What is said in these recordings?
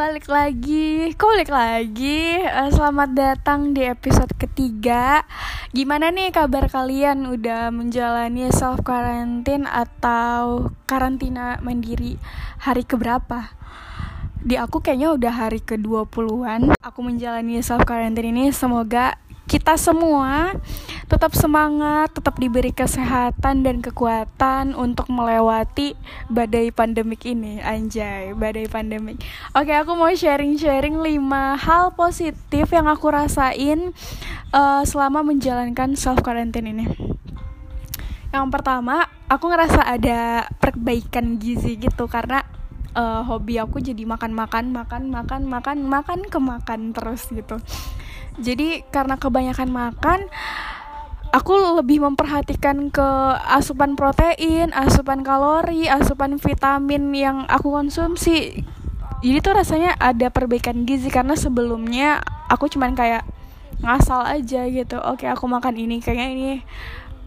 balik lagi. Kok balik lagi? Uh, selamat datang di episode ketiga. Gimana nih kabar kalian? Udah menjalani self quarantine atau karantina mandiri hari keberapa? Di aku kayaknya udah hari ke-20-an. Aku menjalani self quarantine ini semoga kita semua tetap semangat, tetap diberi kesehatan dan kekuatan untuk melewati badai pandemik ini. Anjay, badai pandemik. Oke, aku mau sharing-sharing 5 hal positif yang aku rasain uh, selama menjalankan self quarantine ini. Yang pertama, aku ngerasa ada perbaikan gizi gitu karena uh, hobi aku jadi makan-makan, makan, makan, makan, makan makan terus gitu jadi karena kebanyakan makan aku lebih memperhatikan ke asupan protein, asupan kalori, asupan vitamin yang aku konsumsi. Jadi tuh rasanya ada perbaikan gizi karena sebelumnya aku cuman kayak ngasal aja gitu. Oke, aku makan ini kayaknya ini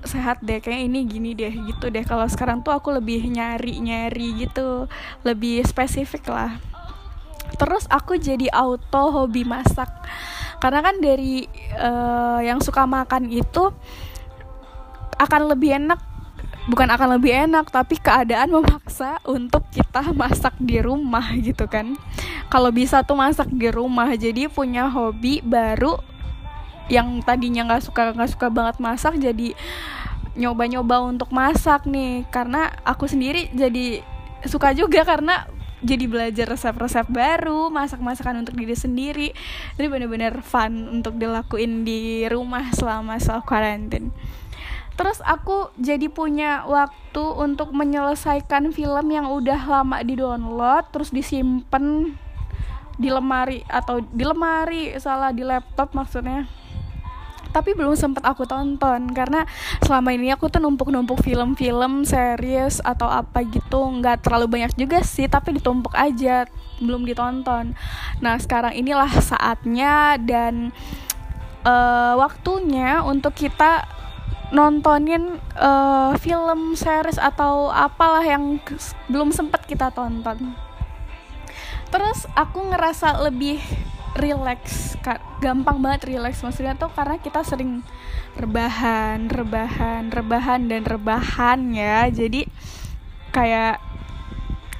sehat deh, kayak ini gini deh gitu deh. Kalau sekarang tuh aku lebih nyari-nyari gitu, lebih spesifik lah. Terus aku jadi auto hobi masak karena kan dari uh, yang suka makan itu akan lebih enak bukan akan lebih enak tapi keadaan memaksa untuk kita masak di rumah gitu kan. Kalau bisa tuh masak di rumah. Jadi punya hobi baru yang tadinya nggak suka nggak suka banget masak jadi nyoba-nyoba untuk masak nih. Karena aku sendiri jadi suka juga karena jadi belajar resep-resep baru masak-masakan untuk diri sendiri. Ini bener-bener fun untuk dilakuin di rumah selama self quarantine terus aku jadi punya waktu untuk menyelesaikan film yang udah lama di download terus disimpan di lemari atau di lemari salah di laptop maksudnya tapi belum sempat aku tonton karena selama ini aku tuh numpuk-numpuk film-film series atau apa gitu. Nggak terlalu banyak juga sih tapi ditumpuk aja belum ditonton. Nah sekarang inilah saatnya dan uh, waktunya untuk kita nontonin uh, film series atau apalah yang belum sempat kita tonton. Terus aku ngerasa lebih relax gampang banget relax maksudnya tuh karena kita sering rebahan rebahan rebahan dan rebahan ya. Jadi kayak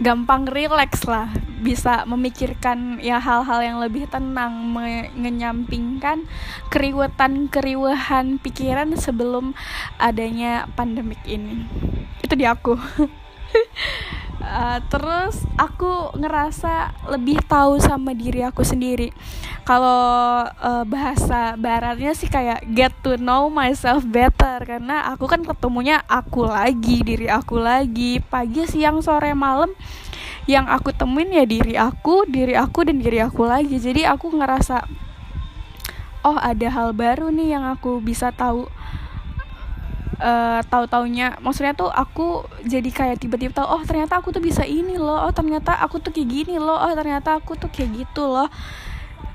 gampang relax lah. Bisa memikirkan ya hal-hal yang lebih tenang menyampingkan keriwetan keriwehan pikiran sebelum adanya pandemik ini. Itu di aku uh, terus aku ngerasa lebih tahu sama diri aku sendiri. Kalau uh, bahasa baratnya sih kayak get to know myself better karena aku kan ketemunya aku lagi diri aku lagi. Pagi siang sore malam yang aku temuin ya diri aku diri aku dan diri aku lagi. Jadi aku ngerasa oh ada hal baru nih yang aku bisa tahu uh, tahu taunya maksudnya tuh aku jadi kayak tiba-tiba tahu oh ternyata aku tuh bisa ini loh. Oh ternyata aku tuh kayak gini loh. Oh ternyata aku tuh kayak gitu loh.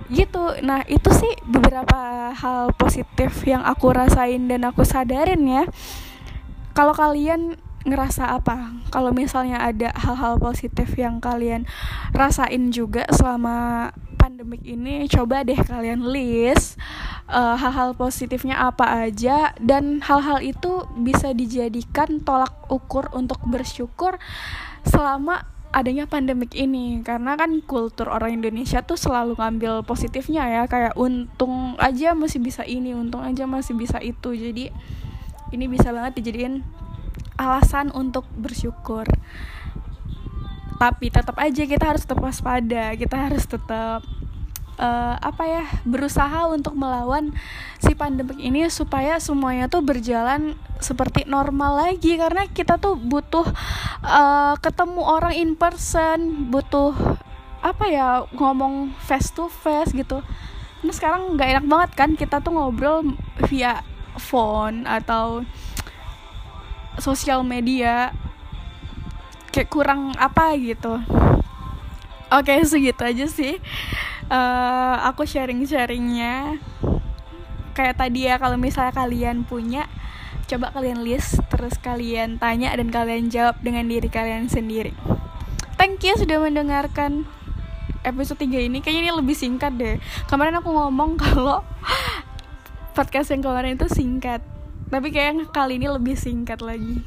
Gitu. Nah itu sih beberapa hal positif yang aku rasain dan aku sadarin ya. Kalau kalian ngerasa apa? Kalau misalnya ada hal-hal positif yang kalian rasain juga selama pandemik ini coba deh kalian list eh, hal-hal positifnya apa aja dan hal-hal itu bisa dijadikan tolak ukur untuk bersyukur selama adanya pandemik ini. Karena kan kultur orang Indonesia tuh selalu ngambil positifnya ya kayak untung aja masih bisa ini untung aja masih bisa itu. Jadi ini bisa banget dijadiin alasan untuk bersyukur. Tapi tetap aja kita harus tetap waspada kita harus tetap uh, apa ya berusaha untuk melawan si pandemik ini supaya semuanya tuh berjalan seperti normal lagi. Karena kita tuh butuh uh, ketemu orang in person butuh apa ya ngomong face to face gitu. Nah sekarang nggak enak banget kan kita tuh ngobrol via phone atau sosial media. Kayak kurang apa gitu. Oke segitu aja sih uh, aku sharing-sharingnya. Kayak tadi ya kalau misalnya kalian punya coba kalian list terus kalian tanya dan kalian jawab dengan diri kalian sendiri. Thank you sudah mendengarkan episode 3 ini. Kayaknya ini lebih singkat deh. Kemarin aku ngomong kalau podcast yang kemarin itu singkat. Tapi kayak kali ini lebih singkat lagi.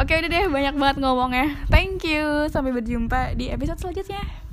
Oke udah deh. Banyak banget ngomongnya. Thank you. Sampai berjumpa di episode selanjutnya